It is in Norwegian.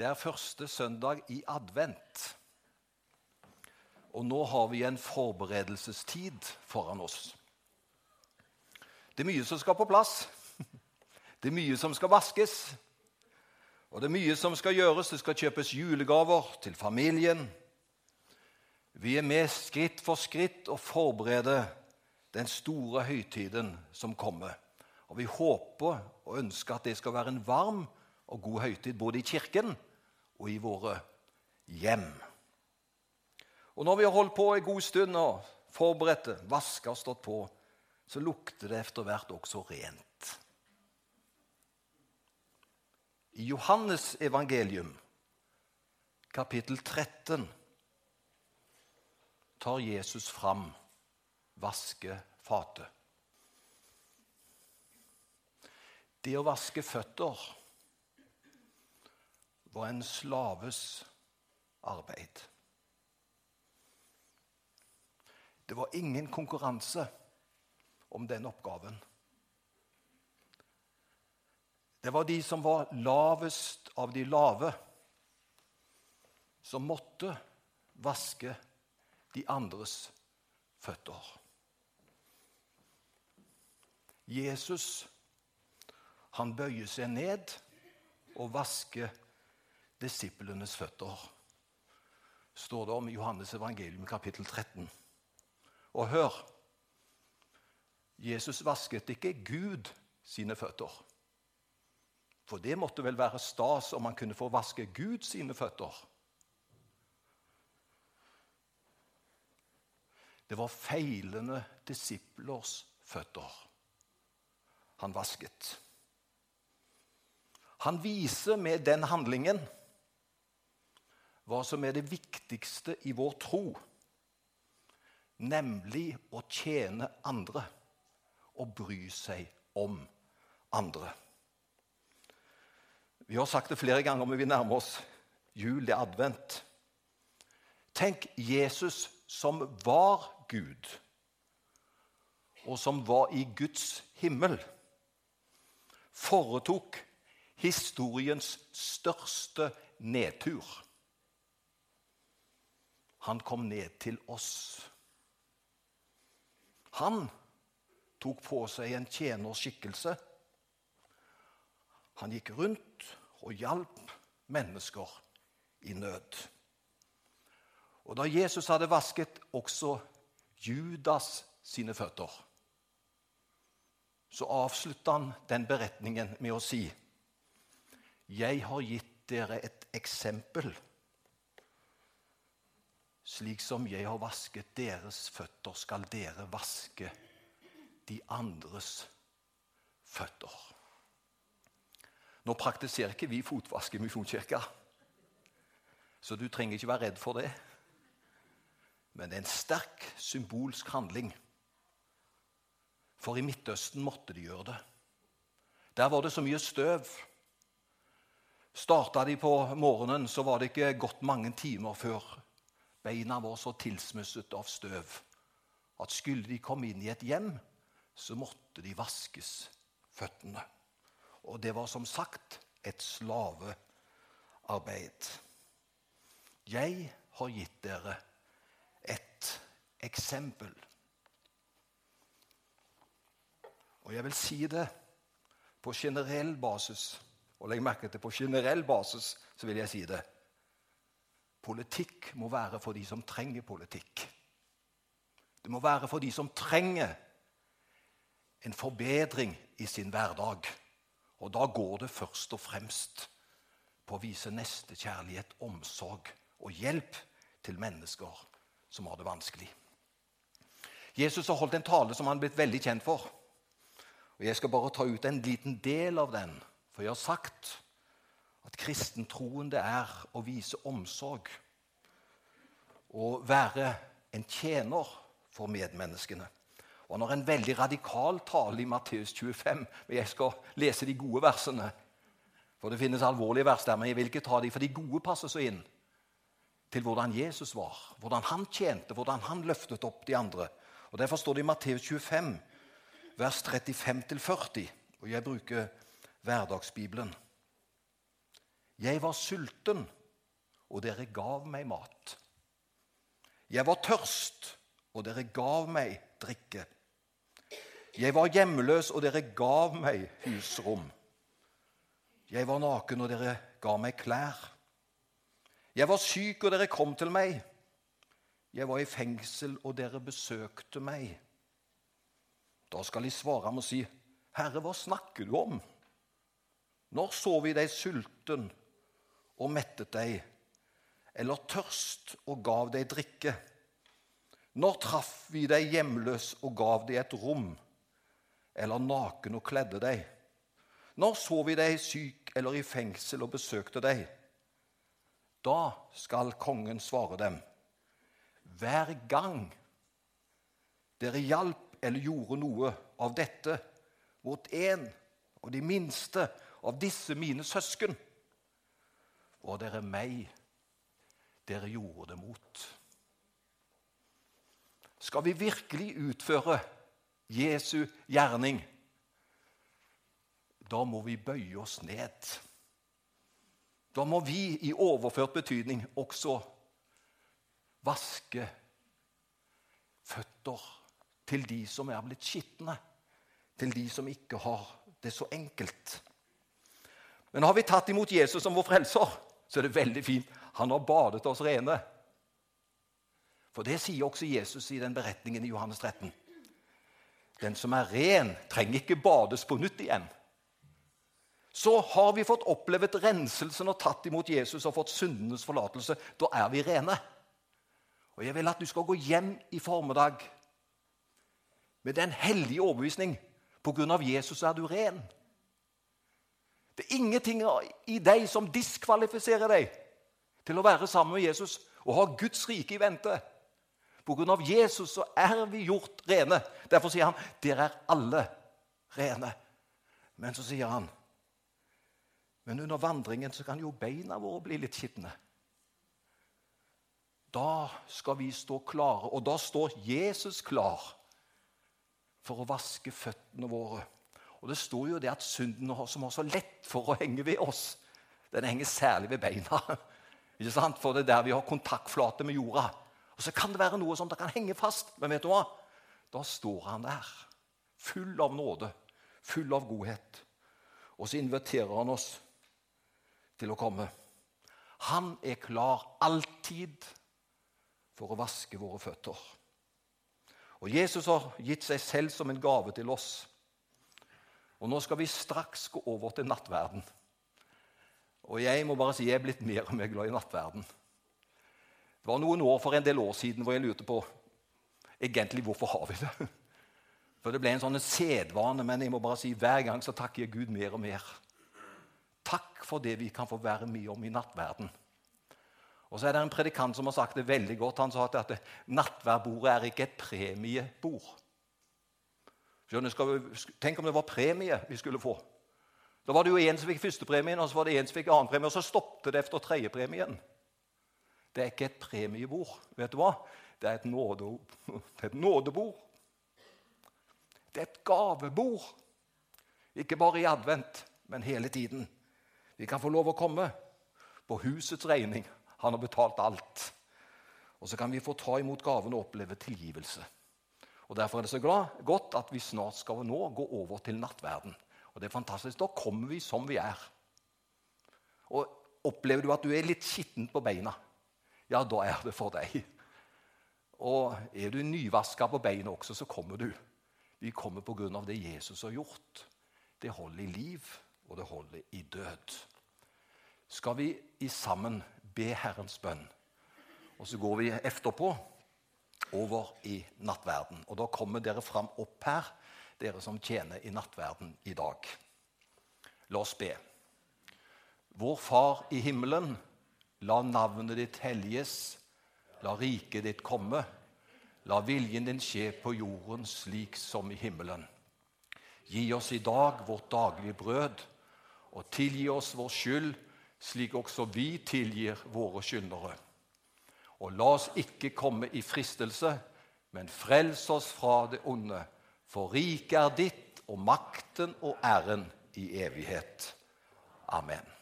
Det er første søndag i advent. Og nå har vi en forberedelsestid foran oss. Det er mye som skal på plass. Det er mye som skal vaskes. Og det er mye som skal gjøres. Det skal kjøpes julegaver til familien. Vi er med skritt for skritt og forbereder den store høytiden som kommer. Og vi håper og ønsker at det skal være en varm og god høytid både i kirken og i våre hjem. Og når vi har holdt på en god stund og forberedt det, vaska og stått på, så lukter det etter hvert også rent. I Johannes evangelium, kapittel 13, tar Jesus fram vaskefatet. Det å vaske føtter var en slaves arbeid. Det var ingen konkurranse om den oppgaven. Det var de som var lavest av de lave, som måtte vaske de andres føtter. Jesus han bøyer seg ned og vasker disiplenes føtter, står det om i Johannes evangelium kapittel 13. Og hør Jesus vasket ikke Gud sine føtter. For det måtte vel være stas om han kunne få vaske Gud sine føtter. Det var feilende disiplers føtter han vasket. Han viser med den handlingen hva som er det viktigste i vår tro, nemlig å tjene andre og bry seg om andre. Vi har sagt det flere ganger, men vi nærmer oss jul, det er advent. Tenk Jesus som var Gud, og som var i Guds himmel, foretok historiens største nedtur. Han kom ned til oss. Han tok på seg en tjenerskikkelse. Han gikk rundt og hjalp mennesker i nød. Og Da Jesus hadde vasket også Judas sine føtter, så avslutta han den beretningen med å si Jeg har gitt dere et eksempel slik som jeg har vasket deres føtter, skal dere vaske de andres føtter. Nå praktiserer ikke vi fotvask i Misjonskirka, så du trenger ikke være redd for det. Men det er en sterk symbolsk handling. For i Midtøsten måtte de gjøre det. Der var det så mye støv. Starta de på morgenen, så var det ikke gått mange timer før Beina var så tilsmusset av støv at skulle de komme inn i et hjem, så måtte de vaskes føttene. Og det var som sagt et slavearbeid. Jeg har gitt dere et eksempel. Og jeg vil si det på generell basis. Og legg merke til på generell basis så vil jeg si det. Politikk må være for de som trenger politikk. Det må være for de som trenger en forbedring i sin hverdag. Og da går det først og fremst på å vise nestekjærlighet, omsorg og hjelp til mennesker som har det vanskelig. Jesus har holdt en tale som han er blitt veldig kjent for. Og Jeg skal bare ta ut en liten del av den, for jeg har sagt at kristentroen det er å vise omsorg. Og være en tjener for medmenneskene. Og Han har en veldig radikal tale i Matteus 25. men Jeg skal lese de gode versene. For Det finnes alvorlige vers der, men jeg vil ikke ta de, for de gode passer så inn til hvordan Jesus var, hvordan han tjente, hvordan han løftet opp de andre. Og Derfor står det i Matteus 25, vers 35-40, og jeg bruker hverdagsbibelen. Jeg var sulten, og dere gav meg mat. Jeg var tørst, og dere gav meg drikke. Jeg var hjemløs, og dere gav meg husrom. Jeg var naken, og dere ga meg klær. Jeg var syk, og dere kom til meg. Jeg var i fengsel, og dere besøkte meg. Da skal de svare ham og si, Herre, hva snakker du om? Når så vi deg sulten og mettet deg, eller tørst og gav deg drikke? Når traff vi deg hjemløs og gav deg et rom, eller naken og kledde deg? Når så vi deg syk eller i fengsel og besøkte deg? Da skal kongen svare dem. Hver gang dere hjalp eller gjorde noe av dette mot en av de minste av disse mine søsken, var dere meg dere gjorde det mot. Skal vi virkelig utføre Jesu gjerning, da må vi bøye oss ned. Da må vi i overført betydning også vaske føtter til de som er blitt skitne, til de som ikke har det så enkelt. Men har vi tatt imot Jesus som vår frelser, så er det veldig fint. Han har badet oss rene. For det sier også Jesus i den beretningen i Johannes 13. Den som er ren, trenger ikke bades på nytt igjen. Så har vi fått opplevd renselsen og tatt imot Jesus og fått syndenes forlatelse. Da er vi rene. Og Jeg vil at du skal gå hjem i formiddag med den hellige overbevisning. På grunn av Jesus er du ren. Det er ingenting i deg som diskvalifiserer deg til å være sammen med Jesus og ha Guds rike i vente. På grunn av Jesus så er vi gjort rene. Derfor sier han dere er alle rene. Men så sier han men under vandringen så kan jo beina våre bli litt skitne. Da skal vi stå klare, og da står Jesus klar for å vaske føttene våre. Og Det står jo det at synden som har så lett for å henge ved oss, den henger særlig ved beina. Ikke sant? For det er der vi har kontaktflate med jorda. Og Så kan det være noe som det kan henge fast. Men vet du hva? Da står han der, full av nåde, full av godhet. Og så inviterer han oss til å komme. Han er klar alltid for å vaske våre føtter. Og Jesus har gitt seg selv som en gave til oss. Og nå skal vi straks gå over til nattverden. Og jeg må bare si jeg er blitt mer og mer glad i nattverden. Det var noen år for en del år siden hvor jeg lurte på egentlig hvorfor har vi det. For Det ble en sånn sedvane, men jeg må bare si hver gang så takker jeg Gud mer og mer. Takk for det vi kan få være med om i nattverden. Og så er det en predikant som har sagt det veldig godt. Han sa at nattverdbordet er ikke et premiebord. Tenk om det var premie vi skulle få. Da var det jo en som fikk førstepremien, og så var det en som fikk annenpremie, og så stoppet det etter tredjepremien. Det er ikke et premiebord. Vet du hva? Det er et, nåde, det er et nådebord. Det er et gavebord. Ikke bare i advent, men hele tiden. Vi kan få lov å komme på husets regning. Han har betalt alt. Og så kan vi få ta imot gaven og oppleve tilgivelse. Og Derfor er det så glad, godt at vi snart skal nå gå over til nattverden. Og det er fantastisk. Da kommer vi som vi er. Og Opplever du at du er litt skitten på beina, ja, da er det for deg. Og er du nyvaska på beina også, så kommer du. Vi kommer av det Jesus har gjort. Det holder i liv, og det holder i død. Skal vi i sammen be Herrens bønn, og så går vi etterpå over i nattverden. Og da kommer dere fram opp her, dere som tjener i nattverden i dag. La oss be. Vår Far i himmelen, la navnet ditt helliges, la riket ditt komme. La viljen din skje på jorden slik som i himmelen. Gi oss i dag vårt daglige brød, og tilgi oss vår skyld, slik også vi tilgir våre skyldnere og la oss ikke komme i fristelse, men frels oss fra det onde. For riket er ditt, og makten og æren i evighet. Amen.